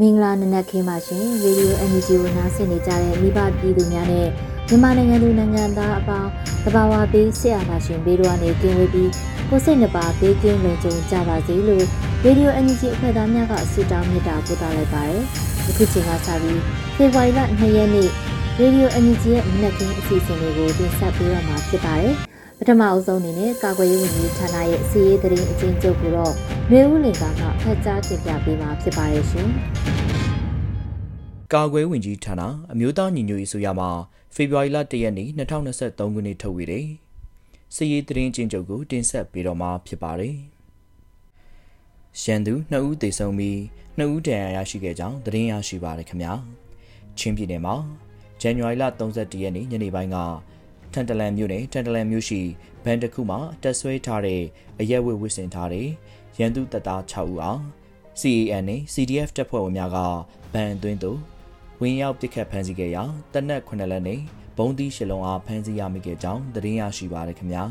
မင်္ဂလာနနက်ခင်းပါရှင်ရေဒီယို NUG ကိုနားဆင်နေကြတဲ့မိဘပြည်သူများနဲ့မြန်မာနိုင်ငံသူနိုင်ငံသားအပေါင်းတဘာဝပေးဆရာနာရှင်ဘေးတို့ကနေကင်းဝေးပြီးကိုစိတ်နှပါဘေးကင်းလုံခြုံကြပါစေလို့ရေဒီယို NUG အဖွဲ့သားများကဆုတောင်းမေတ္တာပို့သလိုက်ပါတယ်အခုချိန်ကစပြီးဖေဖော်ဝါရီလ2ရက်နေ့ရေဒီယို NUG ရဲ့မနက်ခင်းအစီအစဉ်လေးကိုတင်ဆက်ပေးရမှာဖြစ်ပါတယ် ပထမအဆုံးအနေနဲ့ကာကွယ်ရေးဝန်ကြီးဌာနရဲ့စီရေးသတင်းအကျဉ်းချုပ်ကိုတော့မျိုးဦးလင်ကမှဖတ်ကြားတင်ပြပေးမှာဖြစ်ပါတယ်ရှင်။ကာကွယ်ဝင်ကြီးဌာနအမျိုးသားညီညွတ်ရေးဆိုရမှာဖေဖော်ဝါရီလ၁ရက်နေ့2023ခုနှစ်ထုတ်ဝေတဲ့စီရေးသတင်းကျဉ်းချုပ်ကိုတင်ဆက်ပေးတော့မှာဖြစ်ပါတယ်။ရန်သူ2ဦးသေဆုံးပြီး2ဦးဒဏ်ရာရရှိခဲ့ကြောင်းသတင်းရရှိပါရခင်ဗျာ။ချင်းပြည်နယ်မှာဇန်နဝါရီလ31ရက်နေ့ညနေပိုင်းက ထန်တလန်မြို့နယ်ထန်တလန်မြို့ရှိဘန်တစ်ခုမှာတက်ဆွဲထားတဲ့အရက်ဝတ်ဝတ်ဆင်ထားတဲ့ရန်သူတပ်သား6ဦးအား CAN နဲ့ CDF တပ်ဖွဲ့ဝင်များကဗန်အတွင်းသို့ဝင်ရောက်ပစ်ခတ်ဖမ်းဆီးခဲ့ရာတနက်9လက်နဲ့ဘုံသီးရှလုံးအားဖမ်းဆီးရမိခဲ့ကြောင်းသတင်းရရှိပါရခင်ဗျာ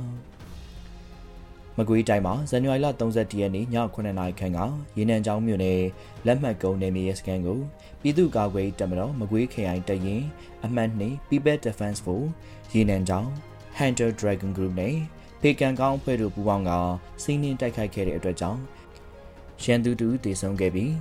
မကွေးတိုင်းမှာဇန်နဝါရီလ31ရက်နေ့ည9:00နာရီခန့်ကရေနံချောင်းမြို့နယ်လက်မှတ်ကုန်းနယ်မြေရဲစခန်းကိုပြည်သူ့ကာကွယ်တပ်မတော်မကွေးခရိုင်တရင်အမှတ်2 People Defense Force ရေနံချောင်း Hunter Dragon Group နဲ့ဖေကန်ကောင်းအဖွဲ့တို့ပူးပေါင်းကစီးနင်းတိုက်ခိုက်ခဲ့တဲ့အတွက်ကြောင့်ရန်သူတူတေဆုံးခဲ့ပြီး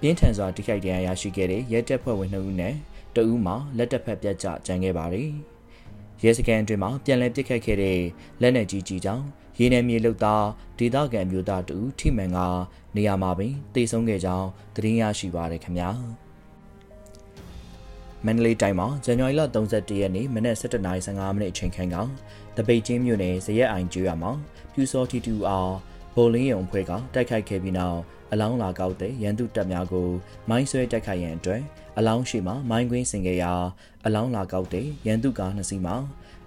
ပြင်းထန်စွာတိုက်ခိုက်တရားရရှိခဲ့တဲ့ရဲတပ်ဖွဲ့ဝင်2ဦးနဲ့တဦးမှာလက်တပ်ဖက်ပြတ်ကျကျန်ခဲ့ပါတယ်။ရဲစခန်းအတွင်းမှာပြန်လည်ပစ်ခတ်ခဲ့တဲ့လက်နက်ကြီးကြီးကြောင့် ရေနယ်မြေလုတ်သားဒေသခံမျိုးသားတူထိမှန်ကနေရာမှာပင်တေဆုံးခဲ့ကြောင်းသတင်းရရှိပါရခင်ဗျာ။မန္တလေးတိုင်းမှာဇန်နဝါရီလ31ရက်နေ့မနက်7:55မိနစ်အချိန်ခန့်ကတပိတ်ချင်းမြို့နယ်ဇရက်အိုင်ကျွော်မှာပြူစောတီတူအားဘိုလင်းယုံဖွဲ့ကတိုက်ခိုက်ခဲ့ပြီးနောက်အလောင်းလာကောက်တဲ့ရန်သူတပ်များကိုမိုင်းဆွဲတိုက်ခိုက်ရန်အတွက်အလောင်းရှိမှမိုင်းကွင်းဆင်ခဲ့ရာအလောင်းလာကောက်တဲ့ရန်သူကားနှစ်စီးမှာ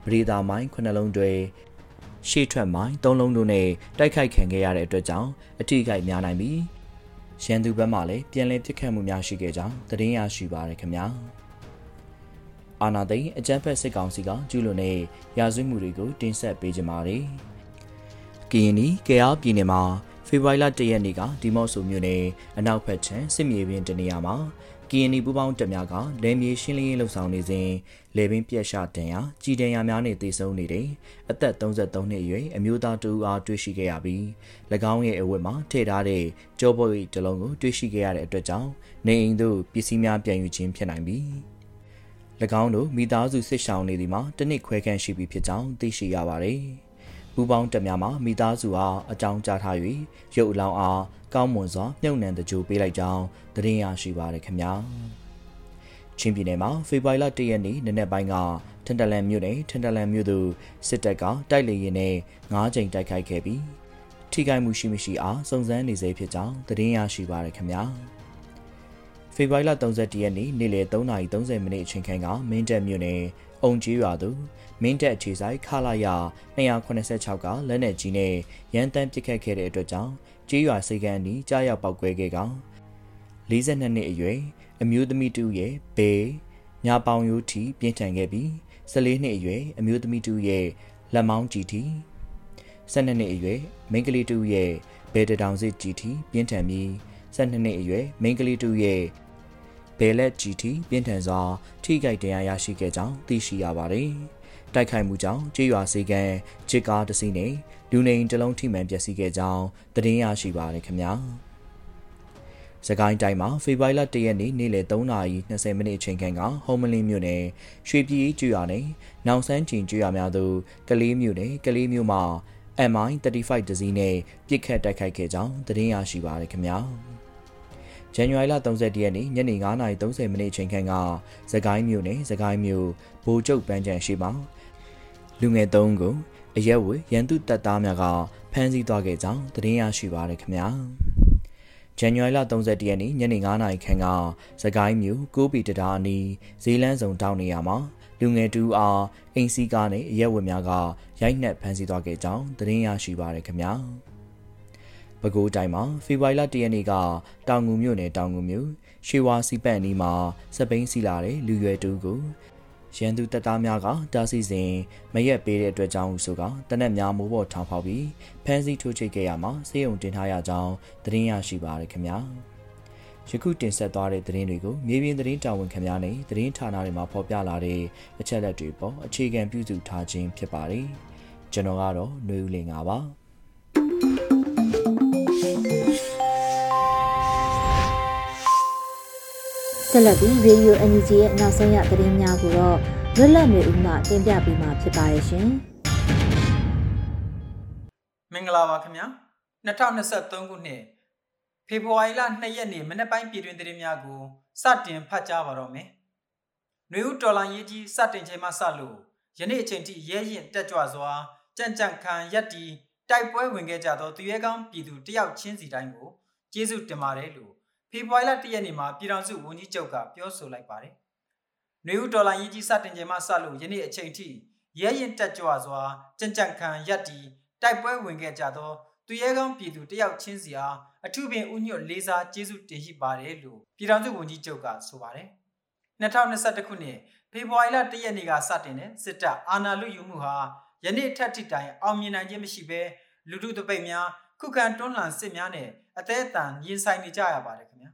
ဗရေတာမိုင်းခုနှလုံးတွေ ရှေ့ထွက်မိုင်းသုံးလုံးတို့နဲ့တိုက်ခိုက်ခံခဲ့ရတဲ့အတွက်ကြောင့်အထိခိုက်များနိုင်ပြီးရန်သူဘက်မှလည်းပြန်လည်ပစ်ခတ်မှုများရှိခဲ့ကြောင်းသတင်းရရှိပါရခင်ဗျာ။အာနာသိန်းအကြမ်းဖက်စစ်ကောင်စီကကျူးလွန်တဲ့ရာဇဝတ်မှုတွေကိုတင်ဆက်ပေးကြပါမယ်။ကရင်နီကယားပြည်နယ်မှာဖေဖော်ဝါရီလ၁ရက်နေ့ကဒီမော့ဆိုမြို့နယ်အနောက်ဘက်ခြမ်းစစ်မြေပြင်တနေရာမှာကရင်နီပူပေါင်းတပ်များကလဲမြေရှင်းလင်းရေးလှုပ်ဆောင်နေစဉ် လေပင်ပြက်ရှတန်ရာကြီးတန်ရာများနဲ့တေဆုံးနေတဲ့အသက်33နှစ်အရွယ်အမျိုးသားတူအားတွေ့ရှိခဲ့ရပြီး၎င်းရဲ့အဝတ်မှာထည့်ထားတဲ့ကြောပုတ်တလုံးကိုတွေ့ရှိခဲ့ရတဲ့အတွက်ကြောင့်နေအိမ်သို့ပစ္စည်းများပြန်ယူခြင်းဖြစ်နိုင်ပြီး၎င်းတို့မိသားစုစစ်ဆောင်နေသည်မှာတနစ်ခွဲခန့်ရှိပြီဖြစ်ကြောင်းသိရှိရပါတယ်။ပူပေါင်းတက်များမှာမိသားစုအားအကြောင်းကြားထား၍ရုပ်အလောင်းအားကောင်းမွန်စွာမြုပ်နှံတကြိုပေးလိုက်ကြောင်းသတင်းရရှိပါရခင်ဗျာ။ ချင်းပြည်နယ်မှာဖေဖော်ဝါရီလ၁ရက်နေ့နနက်ပိုင်းကထန်တလန်မြို့နယ်ထန်တလန်မြို့သို့စစ်တပ်ကတိုက်လေရင်နဲ့၅ကြိမ်တိုက်ခိုက်ခဲ့ပြီးထိခိုက်မှုရှိမရှိအားစုံစမ်းနေစေဖြစ်ကြောင်းသတင်းရရှိပါရခင်ဗျာ။ဖေဖော်ဝါရီလ31ရက်နေ့နေ့လယ်3:30မိနစ်အချိန်ခန့်ကမင်းတပ်မြို့နယ်အုံကြီးရွာသို့မင်းတပ်အခြေဆိုင်ခလာရ286ကလက်နက်ကြီးနဲ့ရန်တမ်းပစ်ခတ်ခဲ့တဲ့အတွက်ကြောင့်ကြေးရွာစိတ်ကန်းနီးကြားရောက်ပောက်ကွဲခဲ့ကောင်42နှစ်အရွယ် အမျိုးသမီးတူရဲ့ဘေးညာပေါင်ရိုးထီပြင်းထန်ခဲ့ပြီး14နှစ်အရွယ်အမျိုးသမီးတူရဲ့လက်မောင်းကြည်ထီ12နှစ်အရွယ်မိန်းကလေးတူရဲ့ဘဲတတောင်စစ်ကြည်ထီပြင်းထန်ပြီး12နှစ်အရွယ်မိန်းကလေးတူရဲ့ဘယ်လက် GT ပြင်းထန်စွာထိခိုက်ဒဏ်ရာရရှိခဲ့ကြောင်းသိရှိရပါတယ်။တိုက်ခိုက်မှုကြောင့်ကြေးရွာစီကံချစ်ကားတစ်စီးနဲ့လူနေအိမ်တစ်လုံးထိမှန်ပျက်စီးခဲ့ကြောင်းသတင်းရရှိပါတယ်ခင်ဗျာ။ စကိုင်းတိုင်းမှာဖေဖော်ဝါရီလ၁ရက်နေ့နေ့လယ်3:20မိနစ်အချိန်ခန့်ကဟုံးမလင်းမြို့နယ်ရွှေပြည်ကျွာနယ်နောင်ဆန်းကျင်ကျွာများသို့ကလေးမြို့နယ်ကလေးမြို့မှာ MI35 တစည်းနဲ့ပြစ်ခတ်တိုက်ခိုက်ခဲ့ကြောင်းသတင်းရရှိပါရခင်ဗျာ။ဇန်နဝါရီလ31ရက်နေ့ညနေ9:30မိနစ်အချိန်ခန့်ကစကိုင်းမြို့နယ်စကိုင်းမြို့ဘိုးကျုပ်ပန်းချံရှိမှာလူငယ်၃ကိုအရက်ဝေရန်သူတပ်သားများကဖမ်းဆီးသွားခဲ့ကြောင်းသတင်းရရှိပါရခင်ဗျာ။ ဇန်နဝါရီလ31ရက်နေ့ညနေ9:00နာရီခန့်ကစကိုင်းမြို့ကိုပီတတာအနီးဈေးလန်းဆောင်တောင်းနေရမှာလူငယ်တူအားအိမ်စီးကားနဲ့အရက်ဝတ်များကရိုက်နှက်ဖမ်းဆီးသွားခဲ့ကြောင်းသတင်းရရှိပါရခင်ဗျာ။ပဲခူးတိုင်းမှာဖေဖော်ဝါရီလ၁ရက်နေ့ကတောင်ငူမြို့နယ်တောင်ငူမြို့ရွှေဝါစီပန့်နီးမှာစပိန်စီလာတဲ့လူရွယ်တူကို ရန်သူတပ်သားများကတားဆီးစဉ်မရက်ပေးတဲ့အတွက်ကြောင့်ဆိုကတနက်များမိုးပေါ်ထောင်ဖောက်ပြီးဖမ်းဆီးထိုးချိတ်ခဲ့ရမှာစေယုံတင်ထားရကြောင်းသတင်းရရှိပါရခင်ဗျာယခုတင်ဆက်သွားတဲ့သတင်းတွေကိုမြေပြင်သတင်းတာဝန်ခံများနဲ့သတင်းဌာနတွေမှာဖော်ပြလာတဲ့အချက်အလက်တွေပေါ်အခြေခံပြုစုထားခြင်းဖြစ်ပါတယ်ကျွန်တော်ကတော့ຫນွေဦးလင်ပါ ဆက်လက်ပြီး Radio NUG ရဲ့နောက်ဆုံးရသတင်းများကိုတော့လွတ်လပ်နေဦးမှတင်ပြပေးမှာဖြစ်ပါရဲ့ရှင်။မင်္ဂလာပါခင်ဗျာ။2023ခုနှစ်ဖေဖော်ဝါရီလ2ရက်နေ့မနေ့ပိုင်းပြည်တွင်သတင်းများကိုစတင်ဖတ်ကြားပါတော့မယ်။နှွေဦးတော်လိုင်းရေးကြီးစတင်ချိန်မှစလို့ယနေ့အချိန်ထိရဲရင်တက်ကြွစွာကြံ့ကြံ့ခံရက်တီတိုက်ပွဲဝင်ခဲ့ကြသောသူရဲကောင်းပြည်သူတယောက်ချင်းစီတိုင်းကိုကျေးဇူးတင်ပါတယ်လို့ ဖေဖော်ဝါရီလ1ရက်နေ့မှာပြည်ထောင်စုဝန်ကြီးချုပ်ကပြောဆိုလိုက်ပါတယ်။နှွေဦးဒေါ်လာရေးကြီးစတင်ချိန်မှစလို့ယနေ့အချိန်ထိရဲရင်တက်ကြွစွာကြံ့ကြံ့ခံရက်တီတိုက်ပွဲဝင်ခဲ့ကြသောသူရဲကောင်းပြည်သူတယောက်ချင်းစီအားအထူးပင်ဥညွတ်လေးစားကျေးဇူးတင်ရှိပါတယ်လို့ပြည်ထောင်စုဝန်ကြီးချုပ်ကဆိုပါတယ်။2021ခုနှစ်ဖေဖော်ဝါရီလ1ရက်နေ့ကစတင်တဲ့စစ်တပ်အာဏာလုယူမှုဟာယနေ့ထက်ထိတိုင်အောင်မြင်နိုင်ခြင်းမရှိဘဲလူထုတပိတ်များခုခံတွန်းလှန်စစ်များနဲ့ အသေးအတန်ရင်ဆိုင်နေကြရပါတယ်ခင်ဗျာ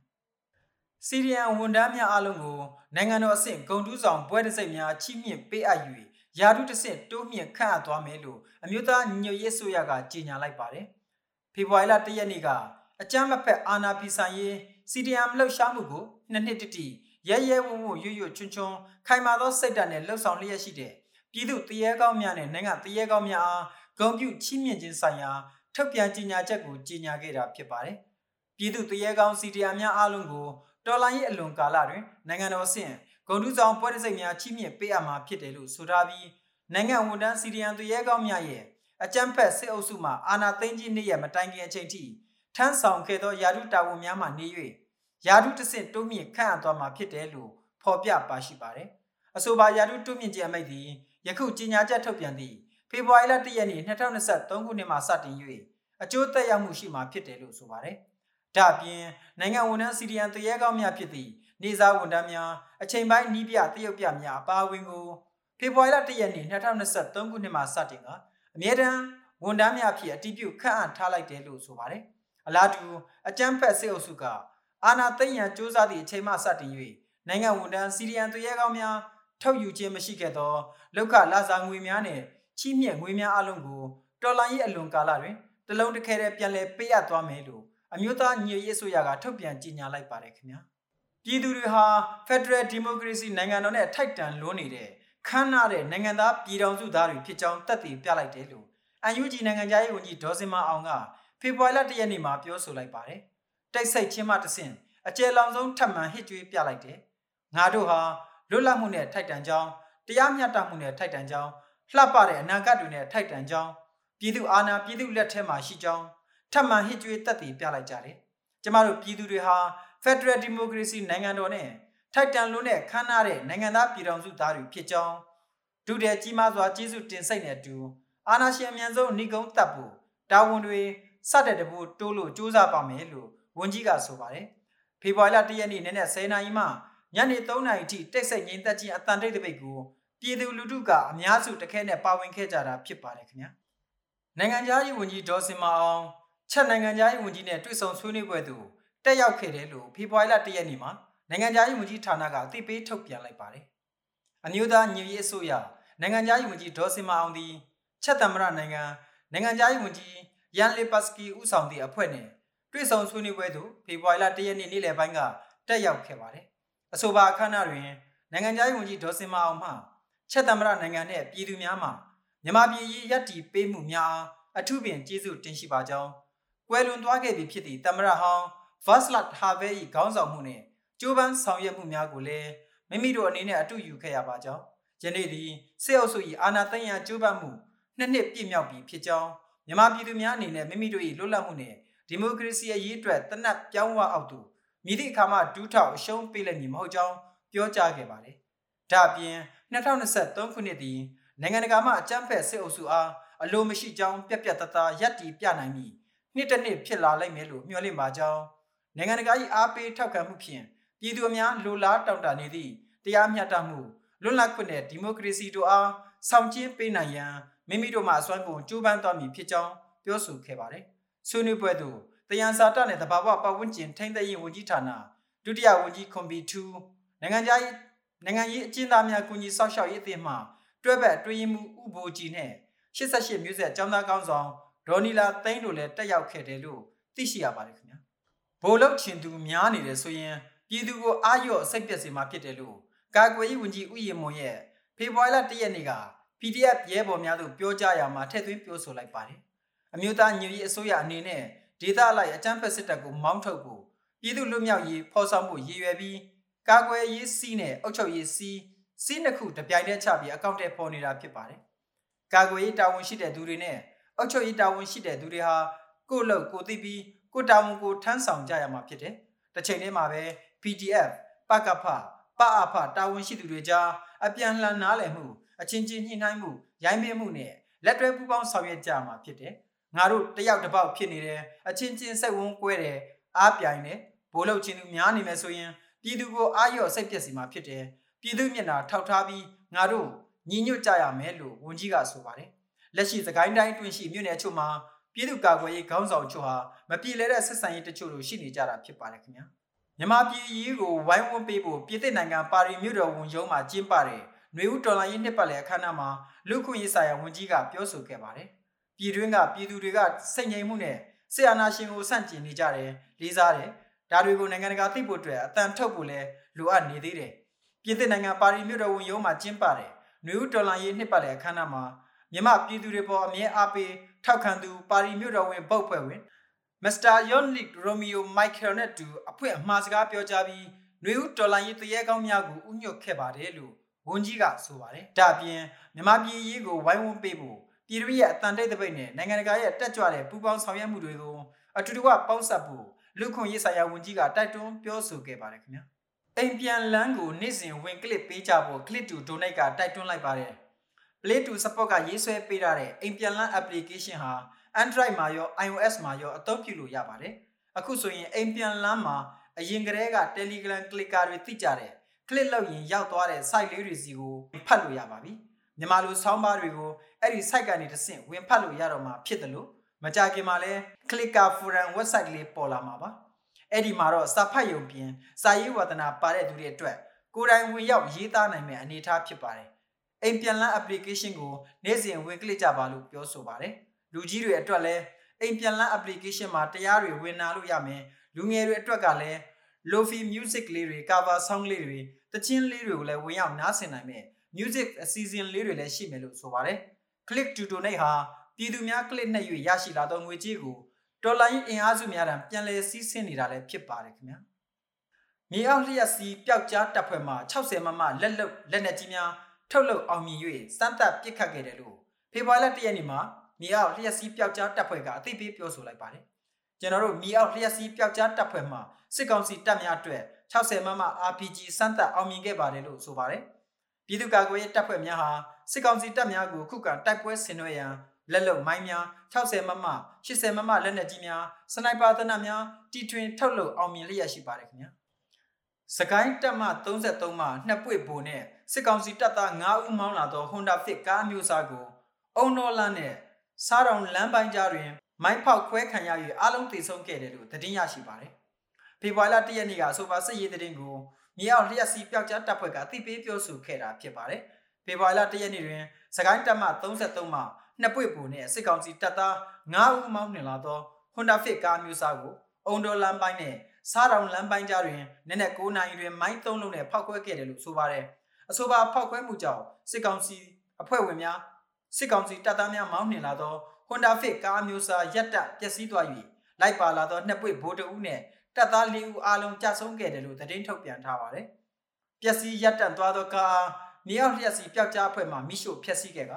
စီရီယန်ဝန်ထမ်းများအားလုံးကိုနိုင်ငံတော်အဆင့်ဂုံတူးဆောင်ပွဲတစ်စိတ်များချီးမြှင့်ပေးအပ်၍ယာတုတစ်ဆင့်တိုးမြင့်ခန့်အပ်သွားမယ်လို့အမျိုးသားညီညွတ်ရေးဆိုရကကြေညာလိုက်ပါတယ်ဖေဖော်ဝါရီလ၁ရက်နေ့ကအကြမ်းမဖက်အာဏာဖီဆိုင်ရေးစီရီယန်လှုပ်ရှားမှုကိုနှစ်နှစ်တိတိရဲရဲဝံ့ဝံ့ရွရွချွန်းချွန်းခိုင်မာသောစိတ်ဓာတ်နဲ့လှုပ်ဆောင်လျက်ရှိတဲ့ပြည်သူတရေကောင်းများနဲ့နိုင်ငံတရေကောင်းများအားဂုဏ်ပြုချီးမြှင့်ခြင်းဆိုင်ရာ ထုတ်ပြန်ကြေညာချက်ကိုကြေညာခဲ့တာဖြစ်ပါတယ်။ပြည်သူတရေကောင်းစီတီယာများအားလုံးကိုတော်လိုင်းရဲ့အလွန်ကာလတွင်နိုင်ငံတော်ဆင့်ဂုံတူးဆောင်ပွဲတစ်စိတ်များချီးမြှင့်ပေးအပ်မှာဖြစ်တယ်လို့ဆိုထားပြီးနိုင်ငံဝန်ထမ်းစီတီယန်တရေကောင်းများရဲ့အကြမ်းဖက်စစ်အုပ်စုမှအာဏာသိမ်းခြင်းနေ့ရက်မတိုင်ခင်အချိန်ထိထမ်းဆောင်ခဲ့သောယာတုတာဝန်များမှနေ၍ယာတုတစ်ဆင့်တိုးမြင့်ခန့်အပ်သွားမှာဖြစ်တယ်လို့ဖော်ပြပါရှိပါတယ်။အဆိုပါယာတုတိုးမြင့်ခြင်းအမိန့်သည်ယခုကြေညာချက်ထုတ်ပြန်သည့် ဖေဖော်ဝါရီလ၁ရက်နေ့2023ခုနှစ်မှစတင်၍အကျိုးသက်ရောက်မှုရှိမှာဖြစ်တယ်လို့ဆိုပါတယ်။ဒါ့အပြင်နိုင်ငံဝန်ထမ်းစီရီယန်တရေကောင်းများဖြစ်သည့်နေစားဝန်ထမ်းများအချိန်ပိုင်းနီးပြတရုတ်ပြများအပါအဝင်ကိုဖေဖော်ဝါရီလ၁ရက်နေ့2023ခုနှစ်မှစတင်ကအမြဲတမ်းဝန်ထမ်းများဖြစ်အတည်ပြုခန့်အပ်ထားလိုက်တယ်လို့ဆိုပါတယ်။အလားတူအကြမ်းဖက်စစ်အုပ်စုကအာဏာသိမ်းရန်စ조사သည့်အချိန်မှစတင်၍နိုင်ငံဝန်ထမ်းစီရီယန်တရေကောင်းများထုတ်ယူခြင်းမရှိခဲ့သောလောက်ခလာစာငွေများနဲ့ ချီးမြှင့်ငွေများအလုံးကိုတော်လိုင်းရဲ့အလွန်ကာလတွင်တလုံးတစ်ခဲတည်းပြန်လည်ပေးအပ်သွားမယ်လို့အမျိုးသားညီရေးဆိုရကထုတ်ပြန်ကြေညာလိုက်ပါတယ်ခင်ဗျာပြည်သူတွေဟာ Federal Democracy နိုင်ငံတော်နဲ့ထိုက်တန်လွန်းနေတဲ့ခမ်းနားတဲ့နိုင်ငံသားပြည်ထောင်စုသားတွေဖြစ်ကြောင်းတက်တည်ပြလိုက်တယ်လို့ UNG နိုင်ငံသားရေးဝန်ကြီးဒေါ်စင်မအောင်ကဖေဖော်ဝါရီလ၁ရက်နေ့မှာပြောဆိုလိုက်ပါတယ်တိုက်ဆိုင်ချင်းမှတဆင့်အကျယ်လောင်ဆုံးထပ်မံဟစ်ကြွေးပြလိုက်တယ်ငါတို့ဟာလွတ်လပ်မှုနဲ့ထိုက်တန်ကြောင်းတရားမျှတမှုနဲ့ထိုက်တန်ကြောင်း လှပတဲ့အနာဂတ်တွေနဲ့ထိုက်တန်ကြောင်းပြည်သူအာဏာပြည်သူလက်ထဲမှာရှိကြောင်းထပ်မံဟစ်ကြွေးတက်တည်ပြလိုက်ကြတယ်။ကျမတို့ပြည်သူတွေဟာ Federal Democracy နိုင်ငံတော်နဲ့ထိုက်တန်လို့နဲ့ခမ်းနားတဲ့နိုင်ငံသားပြည်ထောင်စုသားတွေဖြစ်ကြောင်းဒုတဲ့ကြီးမားစွာကျေးဇူးတင်စိတ်နဲ့အတူအာဏာရှင်အမြန်ဆုံးနှိကုံးတပ်ဖို့တာဝန်တွေစတဲ့တပူတိုးလို့စူးစမ်းပါမယ်လို့ဝန်ကြီးကဆိုပါတယ်။ဖေဖော်ဝါရီလ၁ရက်နေ့နနက်10:00နာရီမှညနေ3:00နာရီထိတိတ်ဆိတ်ငြိမ်သက်ခြင်းအတန်တိတ်တပိတ်ကို ပြည်သူလူထုကအများစုတခဲနဲ့ပါဝင်ခဲ့ကြတာဖြစ်ပါတယ်ခင်ဗျာနိုင်ငံသားရေးဝန်ကြီးဒေါ်စင်မအောင်ချက်နိုင်ငံသားရေးဝန်ကြီးနဲ့တွေ့ဆုံဆွေးနွေးပွဲသို့တက်ရောက်ခဲ့တယ်လို့ဖေဖော်ဝါရီလ၁ရက်နေ့မှာနိုင်ငံသားရေးဝန်ကြီးဌာနကအသိပေးထုတ်ပြန်လိုက်ပါတယ်အမျိုးသားညီရေးအစိုးရနိုင်ငံသားရေးဝန်ကြီးဒေါ်စင်မအောင်သည်ချက်သမ္မတနိုင်ငံနိုင်ငံသားရေးဝန်ကြီးယန်လီပတ်စကီဦးဆောင်သည့်အဖွဲ့နှင့်တွေ့ဆုံဆွေးနွေးပွဲသို့ဖေဖော်ဝါရီလ၁ရက်နေ့နေ့လယ်ပိုင်းကတက်ရောက်ခဲ့ပါတယ်။အဆိုပါအခမ်းအနားတွင်နိုင်ငံသားရေးဝန်ကြီးဒေါ်စင်မအောင်မှ ချက်သမ္မတနိုင်ငံနှင့်ပြည်သူများမှမြန်မာပြည်ရေးရပ်တည်ပေးမှုများအထူးပင်ကျေးဇူးတင်ရှိပါကြောင်းကွယ်လွန်သွားခဲ့ပြီဖြစ်သည့်သမ္မတဟောင်း Vaslat Havel ၏ခေါင်းဆောင်မှုနှင့်ကြိုးပမ်းဆောင်ရွက်မှုများကိုလည်းမိမိတို့အနေနဲ့အတူယူခဲ့ရပါကြောင်းယနေ့သည်စစ်အုပ်စု၏အာဏာသိမ်းရန်ကြိုးပမ်းမှုနှစ်နှစ်ပြည့်မြောက်ပြီဖြစ်ကြောင်းမြန်မာပြည်သူများအနေနဲ့မိမိတို့၏လွတ်လပ်မှုနှင့်ဒီမိုကရေစီအရေးအတွက်တနက်ပြောင်းဝအောက်သို့မြည်သည့်အခါမှဒူးထောက်အရှုံးပေးလိုက်မည်မဟုတ်ကြောင်းပြောကြားခဲ့ပါတယ်။ဒါ့အပြင် 2023ခုနှစ်သည်နိုင်ငံတကာမှအကြမ်းဖက်စစ်အုပ်စုအားအလိုမရှိကြောင်းပြက်ပြက်တသားရပ်တည်ပြနိုင်မည်နှစ်တစ်နှစ်ဖြစ်လာလိမ့်မယ်လို့မျှော်လင့်ပါကြောင်းနိုင်ငံတကာ၏အားပေးထောက်ခံမှုဖြင့်ပြည်သူအများလိုလားတောင့်တနေသည့်တရားမျှတမှုလွတ်လပ်ခွင့်နဲ့ဒီမိုကရေစီတို့အားဆောင်ကျဉ်ပေးနိုင်ရန်မိမိတို့မှအစွမ်းကုန်ကြိုးပမ်းသွားမည်ဖြစ်ကြောင်းပြောဆိုခဲ့ပါတယ်။ဆွေးနွေးပွဲသို့တယန်စာတနဲ့တဘာဝပတ်ဝန်းကျင်ထိန်းသိမ်းရေးဝန်ကြီးဌာနဒုတိယဝန်ကြီးခွန်ဘီ2နိုင်ငံခြားရေး နိုင်ငံရေးအကျဉ်းသားများကူညီဆောက်ရှောက်ရေးအသင်းမှတွဲဘက်အတွင်းမှုဥဘိုကြီးနဲ့88မျိုးဆက်ចောင်းသားကောင်းဆောင်ဒေါ်နီလာသိန်းတို့လည်းတက်ရောက်ခဲ့တယ်လို့သိရှိရပါတယ်ခင်ဗျာ။ဘိုလ်လုတ်ချင်သူများနေတယ်ဆိုရင်ပြည်သူကိုအာရုံအစိတ်ပြက်စေမှာဖြစ်တယ်လို့ကာကွယ်ရေးဝန်ကြီးဦးရင်မွန်ရဲ့ဖေဖော်ဝါရီလ၁ရက်နေ့က PDF ရဲဘော်များတို့ပြောကြားရမှာထည့်သွင်းပြောဆိုလိုက်ပါတယ်။အမျိုးသားညီညွတ်ရေးအစိုးရအနေနဲ့ဒေသအလိုက်အကြမ်းဖက်စစ်တပ်ကိုမောင်းထုတ်ဖို့ပြည်သူလူမျိုးရေးဖော်ဆောင်မှုရည်ရွယ်ပြီး ကာကွယ်ရေးစီးနဲ့အုပ်ချုပ်ရေးစီးစီးနှစ်ခုတပြိုင်တည်းချပြီးအကောင့်ထဲပေါ်နေတာဖြစ်ပါတယ်။ကာကွယ်ရေးတာဝန်ရှိတဲ့သူတွေနဲ့အုပ်ချုပ်ရေးတာဝန်ရှိတဲ့သူတွေဟာကိုယ့်လုပ်ကိုသိပြီးကိုတာဝန်ကိုထမ်းဆောင်ကြရမှာဖြစ်တယ်။တစ်ချိန်တည်းမှာပဲ PDF ပကဖပအဖတာဝန်ရှိသူတွေကြားအပြန်လှန်နားလည်မှုအချင်းချင်းညှိနှိုင်းမှုရိုင်းပင်းမှုနဲ့လက်တွဲပူးပေါင်းဆောင်ရွက်ကြမှာဖြစ်တယ်။ငါတို့တယောက်တစ်ပေါက်ဖြစ်နေတယ်အချင်းချင်းစိတ်ဝန်းကွဲတယ်အားပြိုင်တယ်ဘိုးလုတ်ချင်းသူများနေမယ်ဆိုရင် ပြည်သူကိုအာရော့စိတ်ပျက်စီမှာဖြစ်တယ်။ပြည်သူမျက်နှာထောက်ထားပြီးငါတို့ညီညွတ်ကြရမယ်လို့ဝန်ကြီးကဆိုပါတယ်။လက်ရှိသခိုင်းတိုင်းတွင်ရှိမြို့နယ်အချို့မှာပြည်သူ့ကာကွယ်ရေးခေါင်းဆောင်ချို့ဟာမပြေလည်တဲ့ဆက်ဆံရေးတချို့လိုရှိနေကြတာဖြစ်ပါတယ်ခင်ဗျာ။မြန်မာပြည်ရေးကိုဝိုင်းဝန်းပေးဖို့ပြည်သစ်နိုင်ငံပါရီမြို့တော်ဝန်ရုံးမှာကျင်းပတဲ့ຫນွေဦးတော်လိုင်းရေးနှစ်ပတ်လည်အခမ်းအနားမှာလူခွင့်ရေးဆိုင်ရာဝန်ကြီးကပြောဆိုခဲ့ပါတယ်။ပြည်တွင်းကပြည်သူတွေကစိတ်ငြိမ်မှုနဲ့ဆီယနာရှင်ကိုဆန့်ကျင်နေကြတယ်လေးစားတယ် ဒါတွေကိုနိုင်ငံတကာသိဖို့အတွက်အတန်ထုတ်ဖို့လည်းလိုအပ်နေသေးတယ်ပြည်သစ်နိုင်ငံပါရီမြို့တော်ဝန်ရုံးမှာကျင်းပတယ်နယူးဒေါ်လာရေးနှစ်ပတ်လည်အခမ်းအနားမှာမြမပြည်သူတွေပေါ်အမြဲအားပေးထောက်ခံသူပါရီမြို့တော်ဝန်ပုတ်ဖွဲ့ဝင်မစ္စတာယွန်နစ်ရိုမီယိုမိုက်ကယ်နဲ့တူအဖွင့်အမှားစကားပြောကြားပြီးနယူးဒေါ်လာရေးတရေကောင်းများကိုဥညွတ်ခဲ့ပါတယ်လို့ဝန်ကြီးကဆိုပါတယ်။ဒါအပြင်မြမပြည်ရေးကိုဝိုင်းဝန်းပေးဖို့ပြည်သူရဲ့အတန်တိတ်တပိတ်နဲ့နိုင်ငံတကာရဲ့တက်ကြွတဲ့ပူးပေါင်းဆောင်ရွက်မှုတွေကိုအထူးတကပေါင်းစပ်ဖို့ လူခွင့်ရေးဆိုင်ရာဝန်ကြီးကတိုက်တွန်းပြောဆိုခဲ့ပါတယ်ခင်ဗျာ။အိမ်ပြန်လန်းကိုနေ့စဉ်ဝင်ကလစ်ပေးကြဖို့ click to donate ကတိုက်တွန်းလိုက်ပါတယ်။ Play to support ကရေးဆွဲပေးထားတဲ့အိမ်ပြန်လန်း application ဟာ Android မှာရော iOS မှာရောအသုံးပြုလို့ရပါတယ်။အခုဆိုရင်အိမ်ပြန်လန်းမှာအရင်ကတည်းက Telegram clicker တွေသိကြတယ် click လုပ်ရင်ရောက်သွားတဲ့ site လေးတွေစီကိုဖတ်လို့ရပါပြီ။မြန်မာလိုဆောင်းပါးတွေကိုအဲ့ဒီ site ကနေတစ်ဆင့်ဝင်ဖတ်လို့ရတော့မှာဖြစ်တယ်လို့ မကြခင်မှာလဲ clicker forum website လေးပေါ်လာမှာပါအဲ့ဒီမှာတော့စာဖတ်ယုံပြင်စာရေးဝါသနာပါတဲ့သူတွေအတွက်ကိုယ်တိုင်ဝင်ရောက်ရေးသားနိုင်မယ့်အနေအထားဖြစ်ပါတယ်အိမ်ပြန်လန်း application ကိုနေ့စဉ်ဝင်ကလစ်ကြပါလို့ပြောဆိုပါတယ်လူကြီးတွေအတွက်လည်းအိမ်ပြန်လန်း application မှာတရားတွေဝင်နာလို့ရမယ်လူငယ်တွေအတွက်ကလည်း lofi music လေးတွေ cover song လေးတွေတချင်းလေးတွေကိုလည်းဝင်ရောက်နားဆင်နိုင်မယ် music အစီအစဉ်လေးတွေလည်းရှိမယ်လို့ဆိုပါတယ် click to donate ဟာ ပြည်သူများကလစ်နဲ့၍ရရှိလာသောငွေကြေးကိုတော်လိုင်းအင်အားစုများတံပြန်လည်စီးဆင်းနေတာလည်းဖြစ်ပါတယ်ခင်ဗျာမြေအောက်လျက်စီပျောက်ကြားတပ်ဖွဲ့မှ60မမလက်လုတ်လက်နက်ကြီးများထုတ်လုပ်အောင်မြင်၍စမ်းသပ်ပစ်ခတ်ခဲ့တယ်လို့ဖေဖော်ဝါရီလ၁ရက်နေ့မှာမြေအောက်လျက်စီပျောက်ကြားတပ်ဖွဲ့ကအသိပေးပြောဆိုလိုက်ပါတယ်ကျွန်တော်တို့မြေအောက်လျက်စီပျောက်ကြားတပ်ဖွဲ့မှစစ်ကောင်စီတပ်များအတွက်60မမ RPG စမ်းသပ်အောင်မြင်ခဲ့ပါတယ်လို့ဆိုပါတယ်ပြည်သူ့ကာကွယ်ရေးတပ်ဖွဲ့များဟာစစ်ကောင်စီတပ်များကိုခုခံတိုက်ပွဲဆင်နွှဲရန် လက်လုံမိုင်းများ60မမ80မမလက်နက်ကြီးများစနိုက်ပါသနတ်များတီထွင်ထုတ်လုပ်အောင်မြင်လျက်ရှိပါတယ်ခင်ဗျာစကိုင်းတပ်မ33မှနှစ်ပွေဘိုနဲ့စစ်ကောင်စီတပ်သား9ဦးမောင်းလာသော Honda Fit ကားမျိုးစားကိုအုံတော်လန်းနဲ့စားတောင်လမ်းပိုင်းကြားတွင် မိုင်းဖောက်ခွဲခံရ၍အလုံးသေဆုံးခဲ့တယ်လို့သတင်းရရှိပါတယ်ဖေဖော်ဝါရီလ1ရက်နေ့ကဆိုပါစစ်ရေးသတင်းကိုမြေအောက်လျက်စီပျောက်ကြားတပ်ဖွဲ့ကအသိပေးပြောဆိုခဲ့တာဖြစ်ပါတယ်ဖေဖော်ဝါရီလ၁ရက်နေ့တွင်စကိုင်းတပ်မ33မှ နှစ်ပွေပူနှင့်စစ်ကောင်စီတပ်သား9ဦးမောင်းနှင်လာသော Honda Fit ကားမျိုးစားကိုအုံတော်လမ်းပိုင်းနဲ့စားတောင်လမ်းပိုင်းကြားတွင်နက်နက်9နာရီတွင်မိုင်း3လုံးနဲ့ဖောက်ခွဲခဲ့တယ်လို့ဆိုပါတယ်။အဆိုပါဖောက်ခွဲမှုကြောင့်စစ်ကောင်စီအဖွဲ့ဝင်များစစ်ကောင်စီတပ်သားများမောင်းနှင်လာသော Honda Fit ကားမျိုးစားရက်တက်ပျက်စီးသွား၍လိုက်ပါလာသောနှစ်ပွေဘိုးတဦးနဲ့တပ်သား၄ဦးအားလုံးကြာဆုံးခဲ့တယ်လို့သတင်းထုတ်ပြန်ထားပါတယ်။ပျက်စီးရက်တက်သွားသောကားမြေအောက်လျက်စီပျောက်ကြားအဖွဲ့မှမိရှို့ဖျက်ဆီးခဲ့က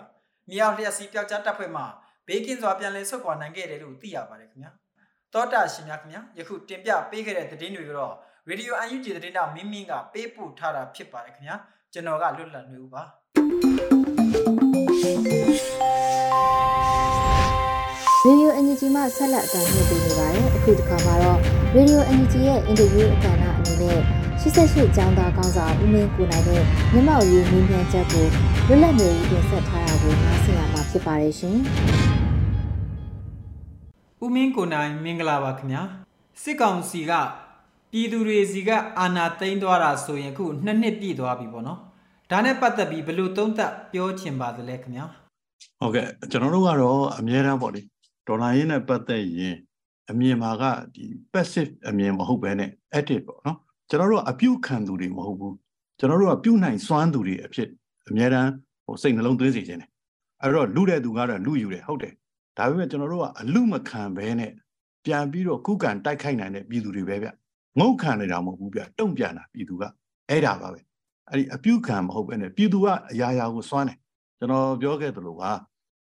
မြေအောက်လျက်စီပျောက်ကြားတပ်ဖွဲ့မှဘေးကင်းစွာပြန်လည်ဆုတ်ခွာနိုင်ခဲ့တယ်လို့သိရပါတယ်ခင်ဗျာ။သောတာရှင်များခင်ဗျာယခုတင်ပြပေးခဲ့တဲ့သတင်းတွေကတော့ Radio UNG သတင်းတောက်မင်းမင်းကပေးပို့ထားတာဖြစ်ပါတယ်ခင်ဗျာ။ကျွန်တော်ကလွတ်လပ်နေဦးပါ။ရေဒီယိုအန်ဂျီမှဆက်လက်အသံလွှင့်ပေးနေပါတယ်။အခုတစ်ခါမှာတော့ရေဒီယိုအန်ဂျီရဲ့အင်တာဗျူးအခမ်းအနားအနေနဲ့88ကျောင်းသားကောင်းဆောင်ဦးမင်းကိုနိုင်တဲ့မြမောက်ရေးမြင်းမြန်ချက်ကို လွတ်လပ်နေဦးတင်ဆက်ထားတာကိုနားဆင်ရမှာဖြစ်ပါတယ်ရှင်။ဦးမင်းကိုနိုင်မင်္ဂလာပါခင်ဗျာစစ်ကောင်စီကပြည်သူတွေစီကအာဏာသိမ်းသွားတာဆိုရင်ခုနှစ်နှစ်ပြည့်သွားပြီပေါ့နော်ဒါနဲ့ပတ်သက်ပြီးဘယ်လိုသုံးသပ်ပြောချင်ပါသလဲခင်ဗျာဟုတ်ကဲ့ကျွန်တော်တို့ကတော့အများအားပေါ့လေဒေါ်လာရင်းနဲ့ပတ်သက်ရင်အမြင်မှာကဒီ passive အမြင်မဟုတ်ဘဲနဲ့ active ပေါ့နော်ကျွန်တော်တို့ကအပြုခံသူတွေမဟုတ်ဘူးကျွန်တော်တို့ကပြုနိုင်စွမ်းသူတွေအဖြစ် အများတန်းဟိုစိတ်နှလုံးသွင်းစေခြင်းတယ်အဲ့တော့လူတဲ့သူကတော့လူယူတယ်ဟုတ်တယ်ဒါပေမဲ့ကျွန်တော်တို့ကအလူမခံဘဲနဲ့ပြန်ပြီးတော့ခုခံတိုက်ခိုက်နိုင်တဲ့ပြည်သူတွေပဲဗျငုတ်ခံနေတာမဟုတ်ဘူးဗျတုံ့ပြန်တာပြည်သူကအဲ့ဒါပါပဲအဲ့ဒီအပြုခံမဟုတ်ဘဲနဲ့ပြည်သူကအရာရာကိုစွမ်းတယ်ကျွန်တော်ပြောခဲ့သလိုပါ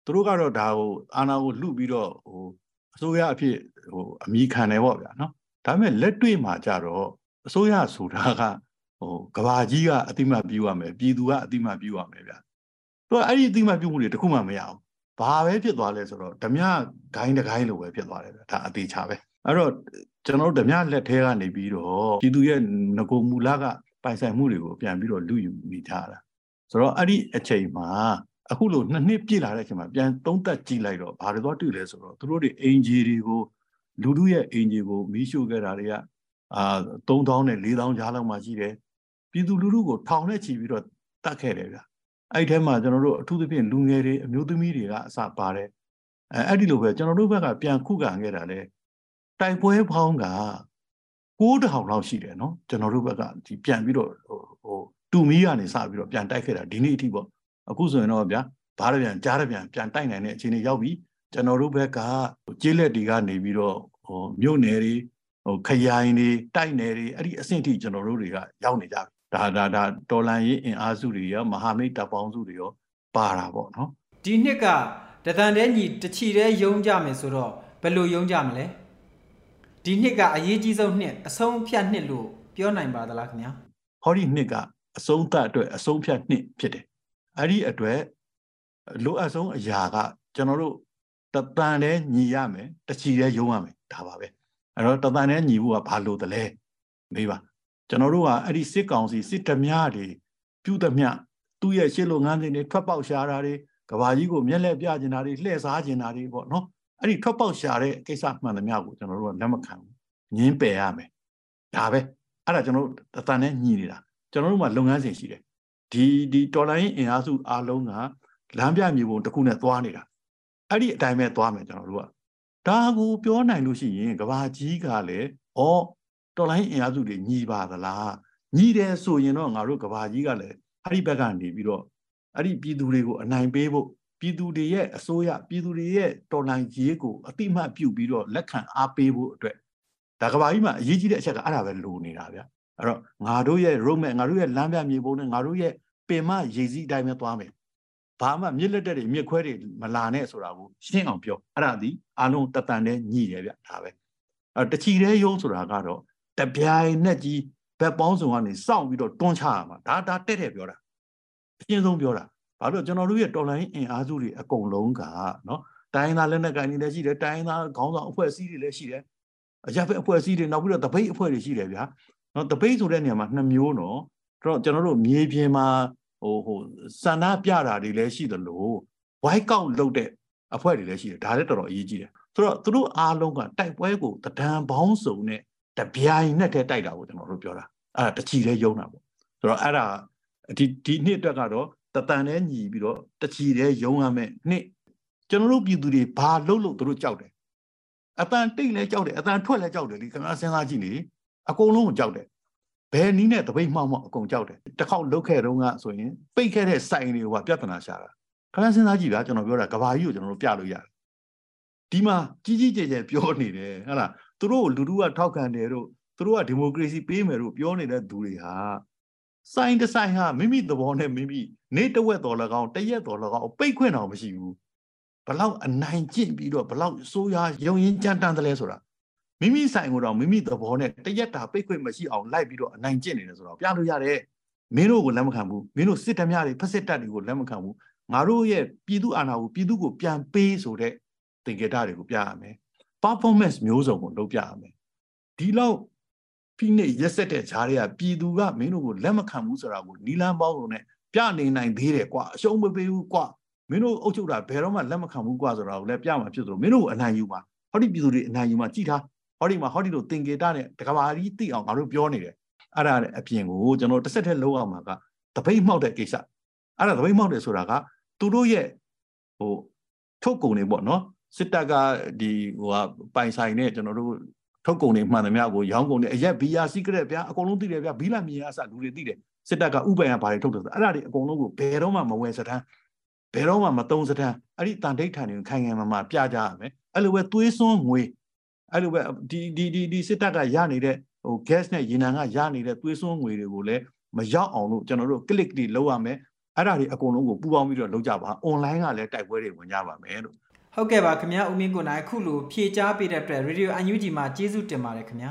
သူတို့ကတော့ဒါကိုအာဏာကိုလှုပ်ပြီးတော့ဟိုအစိုးရအဖြစ်ဟိုအမိခံတယ်ပေါ့ဗျာနော်ဒါပေမဲ့လက်တွေ့မှာကြတော့အစိုးရဆိုတာက ဟိုကဘာကြီးကအတိမတ်ပြုရမယ်ပြည်သူကအတိမတ်ပြုရမယ်ဗျာသူကအဲ့ဒီအတိမတ်ပြုမှုတွေတခုမှမရဘူးဘာပဲဖြစ်သွားလဲဆိုတော့ဓမြဂိုင်းတဂိုင်းလိုပဲဖြစ်သွားတယ်ဗျာဒါအသေးချပဲအဲ့တော့ကျွန်တော်တို့ဓမြလက်ထဲကနေပြီးတော့ပြည်သူရဲ့ငကိုမူလကပိုင်ဆိုင်မှုတွေကိုပြန်ပြီးတော့လူယူနေကြတာဆိုတော့အဲ့ဒီအချိန်မှာအခုလိုနှစ်နှစ်ပြည့်လာတဲ့အချိန်မှာပြန်သုံးသက်ကြည့်လိုက်တော့ဘာတွေတော့တွေ့လဲဆိုတော့သူတို့တွေအင်ဂျီတွေကိုလူလူရဲ့အင်ဂျီကိုမီးရှို့ခဲ့တာတွေကအာ3000နဲ့4000ကြားလောက်မှရှိတယ် ပြည်သူလူထုကိုထောင်နဲ့ချီပြီးတော့တတ်ခဲ့တယ်ဗျအဲ့ဒီထဲမှာကျွန်တော်တို့အထူးသဖြင့်လူငယ်တွေအမျိုးသမီးတွေကအစပါတယ်အဲအဲ့ဒီလိုပဲကျွန်တော်တို့ဘက်ကပြန်ခုခံခဲ့တာလေတိုက်ပွဲဖောင်းက9000လောက်ရှိတယ်နော်ကျွန်တော်တို့ဘက်ကဒီပြန်ပြီးတော့ဟိုဟိုတူမီကနေစပြီးတော့ပြန်တိုက်ခဲ့တာဒီနေ့အထိပေါ့အခုဆိုရင်တော့ဗျာဘားရပြန်ကြားရပြန်ပြန်တိုက်နိုင်တဲ့အခြေအနေရောက်ပြီကျွန်တော်တို့ဘက်ကကျေးလက်တွေကနေပြီးတော့ဟိုမြို့နယ်တွေဟိုခရိုင်တွေတိုက်နယ်တွေအဲ့ဒီအဆင့်ထိကျွန်တော်တို့တွေကရောက်နေကြပြီ ဒါဒါဒါတော်လန်ရေးအင်အားစုတွေရောမဟာမိတ်တပ်ပေါင်းစုတွေရောပါတာပေါ့နော်ဒီနှစ်ကတသန်တဲညီတချီတဲယုံကြမယ်ဆိုတော့ဘယ်လိုယုံကြမလဲဒီနှစ်ကအရေးကြီးဆုံးနှစ်အဆုံးဖြတ်နှစ်လို့ပြောနိုင်ပါသလားခင်ဗျာဟောဒီနှစ်ကအဆုံးသတ်အတွက်အဆုံးဖြတ်နှစ်ဖြစ်တယ်အဲ့ဒီအတွက်လိုအပ်ဆုံးအရာက ကျွန်တော်တို့တပန်တဲ့ညီရမယ်တချီတဲ့ယုံရမယ်ဒါပါပဲအဲ့တော့တပန်တဲ့ညီဖို့ကဘာလို့တလဲမေးပါ ကျွန်တော်တို့ကအဲ့ဒီစစ်ကောင်စီစစ်ဓမြတွေပြုသမျှသူ့ရဲ့ရှစ်လိုငန်းတွေထွက်ပေါက်ရှာတာတွေကဘာကြီးကိုမျက်လက်ပြကျင်တာတွေလှည့်စားကျင်တာတွေပေါ့နော်အဲ့ဒီထွက်ပေါက်ရှာတဲ့ကိစ္စမှန်သမျှကိုကျွန်တော်တို့ကလက်မခံဘူးငင်းပယ်ရမယ်ဒါပဲအဲ့ဒါကျွန်တော်တို့တပန်တဲ့ညီနေတာကျွန်တော်တို့မှာလုပ်ငန်းစဉ်ရှိတယ်ဒီဒီတော်လိုင်းအင်အားစုအားလုံးကလမ်းပြမြေပုံတစ်ခုနဲ့သွားနေတာအဲ့ဒီအတိုင်းပဲသွားမယ်ကျွန်တော်တို့ကဒါကိုပြောနိုင်လို့ရှိရင်ကဘာကြီးကလည်းဩ တော်လိုင်းအင်အားစုတွေညီပါသလားညီတယ်ဆိုရင်တော့ငါတို့ကဘာကြီးကလည်းအဲ့ဒီဘက်ကနေပြီးတော့အဲ့ဒီပြည်သူတွေကိုအနိုင်ပေးဖို့ပြည်သူတွေရဲ့အစိုးရပြည်သူတွေရဲ့တော်လိုင်းကြီးကိုအတိမတ်ပြုပြီးတော့လက်ခံအားပေးဖို့အတွက်ဒါကဘာကြီးမှာအရေးကြီးတဲ့အချက်ကအဲ့ဒါပဲလိုနေတာဗျအဲ့တော့ငါတို့ရဲ့ roadmap ငါတို့ရဲ့လမ်းပြမြေပုံနဲ့ငါတို့ရဲ့ပင်မရေစည်းအတိုင်းပဲသွားမယ်ဘာမှမြစ်လက်တက်တွေမြစ်ခွဲတွေမလာနဲ့ဆိုတာကိုရှင်းအောင်ပြောအဲ့ဒါဒီအလုံးတတန်နဲ့ညှိတယ်ဗျဒါပဲအဲ့တချီတဲ့ရုံးဆိုတာကတော့ တပြိုင်နဲ့ကြီးဘက်ပေါင်းစုံကနေစောင့်ပြီးတော့တွန်းချရမှာဒါဒါတက်တယ်ပြောတာအရှင်းဆုံးပြောတာဘာလို့ကျွန်တော်တို့ရဲ့တော်လိုင်းအင်အားစုတွေအကုန်လုံးကနော်တိုင်းသားလက်နက်ကိုင်တွေလည်းရှိတယ်တိုင်းသားခေါင်းဆောင်အဖွဲ့အစည်းတွေလည်းရှိတယ်အကြက်အဖွဲ့အစည်းတွေနောက်ပြီးတော့တပိတ်အဖွဲ့တွေရှိတယ်ဗျာနော်တပိတ်ဆိုတဲ့နေရာမှာနှစ်မျိုးနော်တော့ကျွန်တော်တို့မြေပြင်မှာဟိုဟိုစန္ဒပြတာတွေလည်းရှိသလိုဝိုက်ကောက်လုပ်တဲ့အဖွဲ့တွေလည်းရှိတယ်ဒါလည်းတော်တော်အရေးကြီးတယ်ဆိုတော့သူတို့အားလုံးကတိုက်ပွဲကိုတဒံပေါင်းစုံနဲ့ တပြိုင်နဲ့တည်းတိုက်တာကိုကျွန်တော်တို့ပြောတာအဲ့ဒါတချီလေးယုံတာပေါ့ဆိုတော့အဲ့ဒါဒီဒီနှစ်အတွက်ကတော့တတန်နဲ့ညီပြီးတော့တချီတဲ့ယုံရမယ်နှစ်ကျွန်တော်တို့ပြည်သူတွေဘာလုပ်လို့တို့ကြောက်တယ်အတန်တိတ်လဲကြောက်တယ်အတန်ထွက်လဲကြောက်တယ်ဒီခင်ဗျားစဉ်းစားကြည့်နေအကုန်လုံးကိုကြောက်တယ်ဘယ်နည်းနဲ့တပိတ်မှောက်မှောက်အကုန်ကြောက်တယ်တစ်ခေါက်လုတ်ခဲ့တော့ကဆိုရင်ပိတ်ခဲ့တဲ့စိုင်တွေကပြဿနာရှာတာခင်ဗျားစဉ်းစားကြည့်ဗျာကျွန်တော်ပြောတာကဘာကြီးကိုကျွန်တော်တို့ပြလို့ရတယ်ဒီမှာကြီးကြီးကျယ်ကျယ်ပြောနေတယ်ဟုတ်လား သူတို့လူလူကထောက်ခံတယ်တို့သူတို့ကဒီမိုကရေစီပေးမယ်လို့ပြောနေတဲ့သူတွေဟာစိုင်းတစ်ဆိုင်ဟာမိမိသဘောနဲ့မိမိနေတဝက်တော်၎င်းတရက်တော်၎င်းပိတ်ခွင့်တော်မရှိဘူးဘလောက်အနိုင်ကျင့်ပြီးတော့ဘလောက်စိုးရရုံရင်ကြမ်းတမ်းတယ်လဲဆိုတာမိမိဆိုင်ကိုတော့မိမိသဘောနဲ့တရက်တာပိတ်ခွင့်မရှိအောင်လိုက်ပြီးတော့အနိုင်ကျင့်နေတယ်ဆိုတော့ပြလို့ရတယ်မင်းတို့ကိုလက်မခံဘူးမင်းတို့စစ်တမ်းများတွေဖက်စစ်တပ်တွေကိုလက်မခံဘူးငါတို့ရဲ့ပြည်သူအာဏာကိုပြည်သူကိုပြန်ပေးဆိုတဲ့သင်္ကေတတွေကိုပြရမယ် performance မျိုးစုံကိုလုပ်ပြရမယ်ဒီလောက်ဖိနှိပ်ရက်ဆက်တဲ့ဈာတွေကပြည်သူကမင်းတို့ကိုလက်မခံဘူးဆိုတာကိုနီလန်းပေါင်းစုံနဲ့ပြနေနိုင်သေးတယ်ကွာအရှုံးမပေးဘူးကွာမင်းတို့အုပ်ချုပ်တာဘယ်တော့မှလက်မခံဘူးကွာဆိုတာကိုလည်းပြမှာဖြစ်သလိုမင်းတို့ကိုအနိုင်ယူမှာဟောဒီပြည်သူတွေအနိုင်ယူမှာကြည်ထားဟောဒီမှာဟောဒီလိုသင်္ကေတနဲ့တကဘာကြီးသိအောင်ငါတို့ပြောနေတယ်အဲ့ဒါနဲ့အပြင်ကိုကျွန်တော်တစ်ဆက်တည်းလုံးအောင်မှာကတပိတ်မှောက်တဲ့ကိစ္စအဲ့ဒါတပိတ်မှောက်တယ်ဆိုတာကသူတို့ရဲ့ဟိုထုတ်ကုန်တွေပေါ့နော် စစ်တပ်ကဒီဟိုကပိုင်ဆိုင်နဲ့ကျွန်တော်တို့ထုတ်ကုန်တွေမှန်သမျှကိုရောင်းကုန်တွေအရက်ဘီယာစီကရက်ဗျာအကုန်လုံးသိတယ်ဗျာဘီလာမြေအစလူတွေသိတယ်စစ်တပ်ကဥပယံဘာတွေထုတ်တယ်ဆိုအဲ့ဒါတွေအကုန်လုံးကိုဘယ်တော့မှမဝယ်စတန်းဘယ်တော့မှမသုံးစတန်းအဲ့ဒီတန်ဒိဋ္ဌာန်တွေကိုခိုင်ခိုင်မာမာပြကြရမယ်အဲ့လိုပဲသွေးစွန်းငွေအဲ့လိုပဲဒီဒီဒီဒီစစ်တပ်ကရနေတဲ့ဟို gas နဲ့ရေနံကရနေတဲ့သွေးစွန်းငွေတွေကိုလည်းမရောက်အောင်လို့ကျွန်တော်တို့ click တွေလုပ်ရမယ်အဲ့ဒါတွေအကုန်လုံးကိုပူပေါင်းပြီးတော့လုပ်ကြပါ online ကလည်းတိုက်ပွဲတွေဝင်ကြပါမယ်လို့ ဟုတ်ကဲ့ပါခင်ဗျာဦးမင်းကိုနိုင်အခုလိုဖြေချပေးတဲ့အတွက် Radio UNG မှာကျေးဇူးတင်ပါတယ်ခင်ဗျာ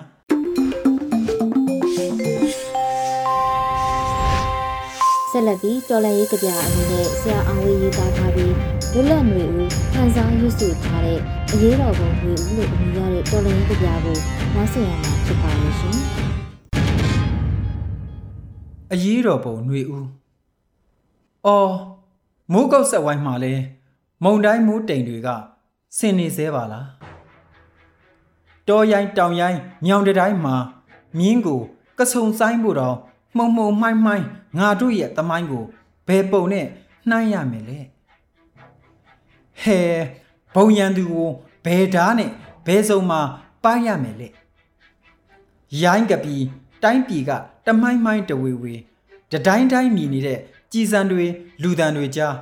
ဆက်လက်ပြီးတော်လန်ရေးကြပြအနေနဲ့ဆရာအောင်ဝေးရေးသားထားပြီးလွတ်လပ်နေဦးခန်းစားရွတ်ဆိုထားတဲ့အရေးတော်ပုံတွေဦးလို့အမည်ရတဲ့တော်လန်ရေးကြပြကိုနားဆင်ရမှာဖြစ်ပါရဲ့ရှင်အရေးတော်ပုံຫນွေဦးအော်မိုးကောက်ဆက်ဝိုင်းမှာလဲ မုံတိုင်းမိုးတိမ်တွေကဆင်နေသေးပါလားတောရိုင်းတောင်ရိုင်းညောင်တတိုင်းမှာမြင်းကိုကဆုံဆိုင်ဖို့တော့မှုံမှုံမှိုင်းမှိုင်းငါတို့ရဲ့တမိုင်းကိုဘယ်ပုံနဲ့နှိုင်းရမယ်လဲဟဲဘုံရန်သူကိုဘယ်ဓာတ်နဲ့ဘယ်စုံမှာပါရမယ်လဲရိုင်းကပီတိုင်းပြည်ကတမိုင်းမိုင်းတဝေဝေတတိုင်းတိုင်းမြည်နေတဲ့ကြည်စံတွေလူတန်တွေကြား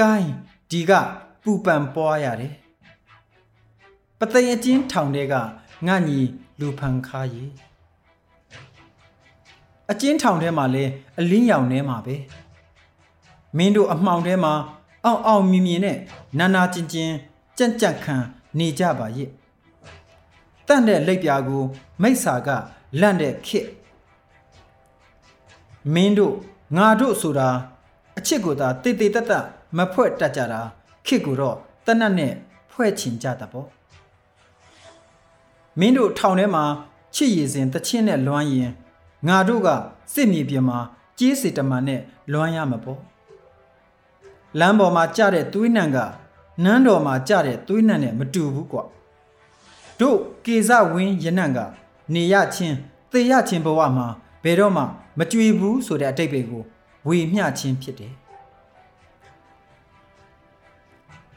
ကိုင်း ဒီကပူပန်ပွားရတယ်ပသိမ်အချင်းထောင်တဲ့ကငါညီလူဖန်ခါရီအချင်းထောင်ထဲမှာလဲအလင်းရောင်ထဲမှာပဲမင်းတို့အမှောင်ထဲမှာအောက်အောက်မြင်မြင်နဲ့နာနာကျင်ကျင်ကြက်ကြက်ခံနေကြပါရဲ့တန့်တဲ့လက်ပြာကို မိစ္ဆာကလန့်တဲ့ခစ်မင်းတို့ငါတို့ဆိုတာအချစ်ကိုသာတေတေတတ်တ မဖွဲ့တတ်ကြတာခစ်ကိုတော့တနတ်နဲ့ဖွဲ့ချင်ကြတာပေါ့မင်းတို့ထောင်ထဲမှာချစ်ရည်စဉ်တချင်းနဲ့လွမ်းရင်ငါတို့ကစစ်မြေပြင်မှာကြေးစီတမန်နဲ့လွမ်းရမှာပေါ့လမ်းပေါ်မှာကြတဲ့သွေးနံကနန်းတော်မှာကြတဲ့သွေးနံနဲ့မတူဘူးကွာတို့ကေဇဝင်းရနံကနေရချင်းသေရချင်းဘဝမှာဘယ်တော့မှမကြွေဘူးဆိုတဲ့အတိတ်တွေကိုဝေမျှခြင်းဖြစ်တယ်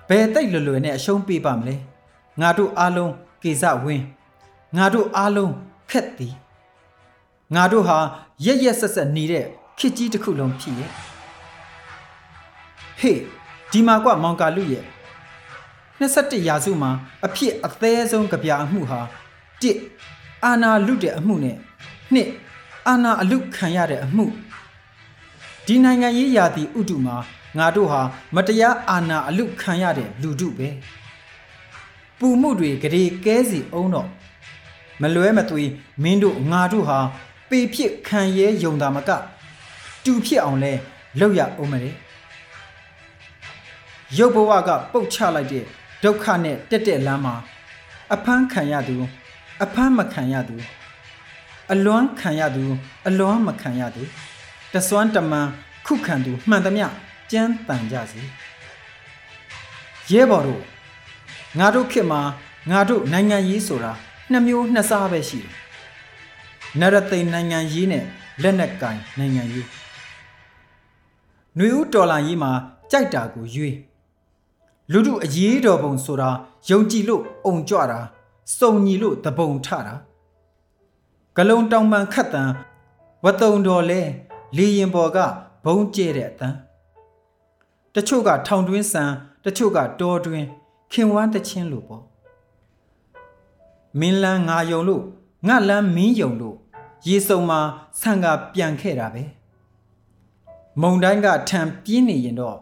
ဘယ်တိတ်လွယ်လွယ်နဲ့အရှုံးပေးပါမလဲငါတို့အားလုံးကေဇဝင်းငါတို့အားလုံးခက်သည်ငါတို့ဟာရက်ရက်ဆက်ဆက်နေတဲ့ခစ်ကြီးတစ်ခုလုံးဖြစ်ရဲ့ဟေးဒီမှာကွမောင်ကာလူရဲ့21ရာစုမှာအဖြစ်အသေးဆုံးကြပြအမှုဟာ1အာနာလူတဲ့အမှုနဲ့2အာနာအလူခံရတဲ့အမှုဒီနိုင်ငံရေးရာသီဥတုမှာ ငါတို့ဟာမတရားအာဏာအလုခံရတဲ့လူတို့ပဲပူမှုတွေကြရေကဲစီအောင်တော့မလွဲမသွေမင်းတို့ငါတို့ဟာပေဖြစ်ခံရဲယုံတာမက တူဖြစ်အောင်လဲလောက်ရအောင်မလဲရုပ်ဘဝကပုတ်ချလိုက်တဲ့ဒုက္ခနဲ့တက်တက်လမ်းမှာ အဖမ်းခံရသူ အဖမ်းမခံရသူအလွမ်းခံရသူ အလွမ်းမခံရသူတစွမ်းတမန်ခုခံသူမှန်သမျှ ကြမ်းတန်ကြစေရဲဘော်တို့ငါတို့ခေတ်မှာငါတို့နိုင်ငံရေးဆိုတာနှစ်မျိုးနှစ်စားပဲရှိတယ်နရသိန်နိုင်ငံရေးနဲ့လက်နက်ကင်နိုင်ငံရေးနှွေဦးတော်လာရေးမှာကြိုက်တာကိုရွေးလူတို့အရေးတော်ပုံဆိုတာယုံကြည်လို့အုံကြွတာစုံညီလို့တပုံထတာဂလုံတောင်ပန်ခတ်တန်ဝတုံတော်လဲလေရင်ပေါ်ကဘုံကျဲတဲ့အတန် တချို့ကထောင်တွင်းဆန်တချို့ကတောတွင်းခင်ဝမ်းတချင်းလို့ပေါ့မင်းလန်းငါယုံလို့ငါလန်းမင်းယုံလို့ရေစုံမှာဆန်ကပြန်ခဲ့တာပဲမုံတိုင်းကထံပြင်းနေရင်တော့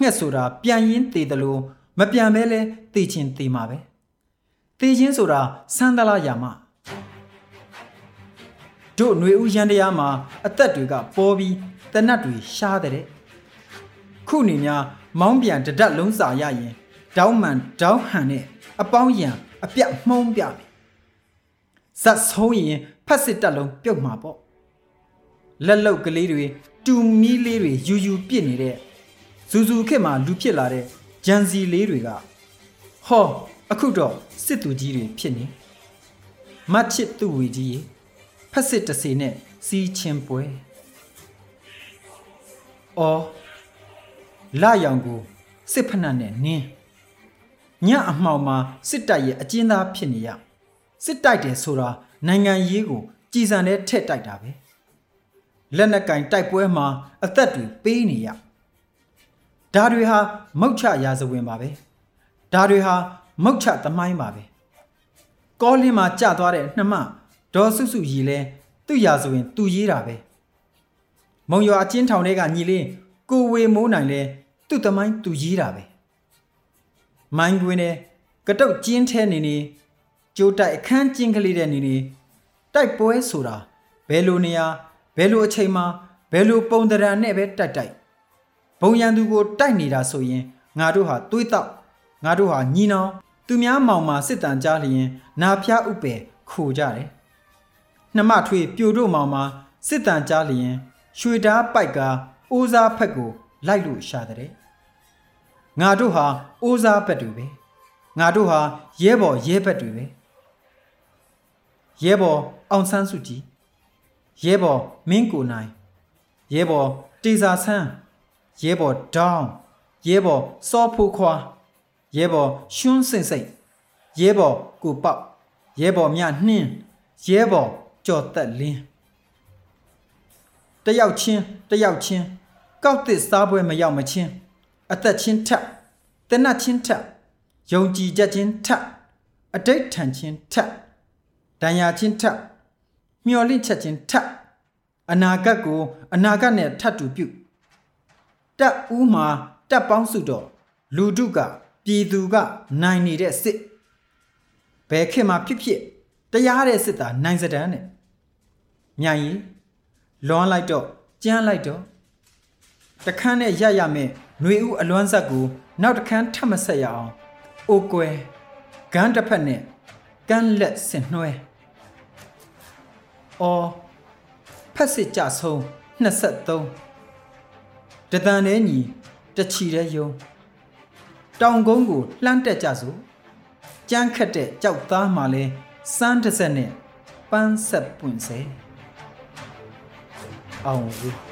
ငှက်ဆိုတာပြန်ရင်းသေးတယ်လို့မပြန်မဲလဲသေချင်းသေမှာပဲသေချင်းဆိုတာဆန်းသလားရမှာတို့ຫນွေဦးရန်တရားမှာအသက်တွေကပေါ်ပြီးတနတ်တွေရှားတဲ့ ခုနေများမောင်းပြန်တဒတ်လုံးစာရရင်တောင်းမှန်တောင်းဟန်နဲ့အပေါင်းရံအပြတ်မှုံးပြပြီဇက်ဆုံးရင်ဖက်စစ်တက်လုံးပြုတ်မှာပေါ့လက်လုတ်ကလေးတွေတူမီးလေးတွေယူယူပြစ်နေတဲ့ဇူဇူခစ်မှာလူဖြစ်လာတဲ့ဂျန်စီလေးတွေကဟောအခုတော့စစ်သူကြီးတွေဖြစ်နေမတ်ချစ်သူဝီကြီးဖက်စစ်တစီနဲ့စီးချင်းပွဲအော် လာရောင်ကိုစစ်ဖက်နှက်နဲ့နင်းညအမှောင်မှာစစ်တပ်ရဲ့အကျဉ်းသားဖြစ်နေရစစ်တိုက်တယ်ဆိုတာနိုင်ငံရေးကိုကြည်စံတဲ့ထက်တိုက်တာပဲလက်နက်ကင်တိုက်ပွဲမှာအသက်တွေပေးနေရဒါတွေဟာမုတ်ချရာဇဝင်ပါပဲဒါတွေဟာမုတ်ချသမိုင်းပါပဲကောလင်းမှာကြာသွားတဲ့နှမဒေါ်စုစုရီလဲသူ့ရာဇဝင်သူရေးတာပဲမုံရွာအချင်းထောင်ထဲကညီလေးကိုဝေမိုးနိုင်လဲ သူ့သမိုင်းသူရေးတာပဲမိုင်းကွင်းနဲ့ကတုတ်ကျင်းထဲနေနေကြိုးတိုက်အခန်းကျင်းကလေးတဲ့နေနေတိုက်ပွဲဆိုတာဘယ်လိုနေရာဘယ်လိုအချိန်မှာဘယ်လိုပုံတရံနဲ့ပဲတိုက်တိုက်ဘုံရန်သူကိုတိုက်နေတာဆိုရင်ငါတို့ဟာတွေးတော့ငါတို့ဟာညီနောင်သူများမောင်မှာစစ်တမ်းကြားလျင်နာဖျားဥပယ်ခိုကြတယ်နှမထွေပြိုတို့မောင်မှာစစ်တမ်းကြားလျင်ရွှေဓားပိုက်ကအိုးစားဖက်ကိုလိုက်လို့ရှာတဲ့ ငါတို့ဟာအိုးစားဘက်တွေပဲငါတို့ဟာရဲဘော်ရဲဘက်တွေပဲရဲဘော်အောင်ဆန်းစုကြည်ရဲဘော်မင်းကိုနိုင်ရဲဘော်တေစာဆန်းရဲဘော်ဒေါင်းရဲဘော်စောဖိုးခွာရဲဘော်ရှွန်းစင်စိတ်ရဲဘော်ကိုပေါက်ရဲဘော်မြနှင်းရဲဘော်ကြော်သက်လင်းတယောက်ချင်းတယောက်ချင်းကောက်တစ်စားပွဲမရောက်မချင်း အသက်ချင်းထက်တနတ်ချင်းထက်ယုံကြည်ချက်ချင်းထက်အတိတ်ထန်ချင်းထက်ဒဏ်ရာချင်းထက်မျော်လင့်ချက်ချင်းထက်အနာဂတ်ကိုအနာဂတ်နဲ့ထပ်တူပြုတက်ဦးမှာတက်ပေါင်းစုတော့လူတုကပြည်သူကနိုင်နေတဲ့စစ်ဘယ်ခေတ်မှာဖြစ်ဖြစ်တရားတဲ့စစ်သားနိုင်စတန်းနဲ့မြိုင်ရီလွန်လိုက်တော့ကြမ်းလိုက်တော့တခန်းနဲ့ရရမယ် ຫນွေဥအလွမ်းဆက်ကိုနောက်တခန်းထပ်မဆက်ရအောင်အိုကွယ်ဂန်းတစ်ဖက်နဲ့ကန်းလက်ဆင်နှွဲအော်ဖက်စစ်ကြဆုံး23တတန်နဲ့ညီတချီတဲ့ယုံတောင်ကုန်းကိုလှမ်းတက်ကြစို့ကြမ်းခတ်တဲ့ကြောက်သားမှလဲစမ်းတစ်ဆက်နဲ့ပန်းဆက်ပွင့်စေအောင်ဝေး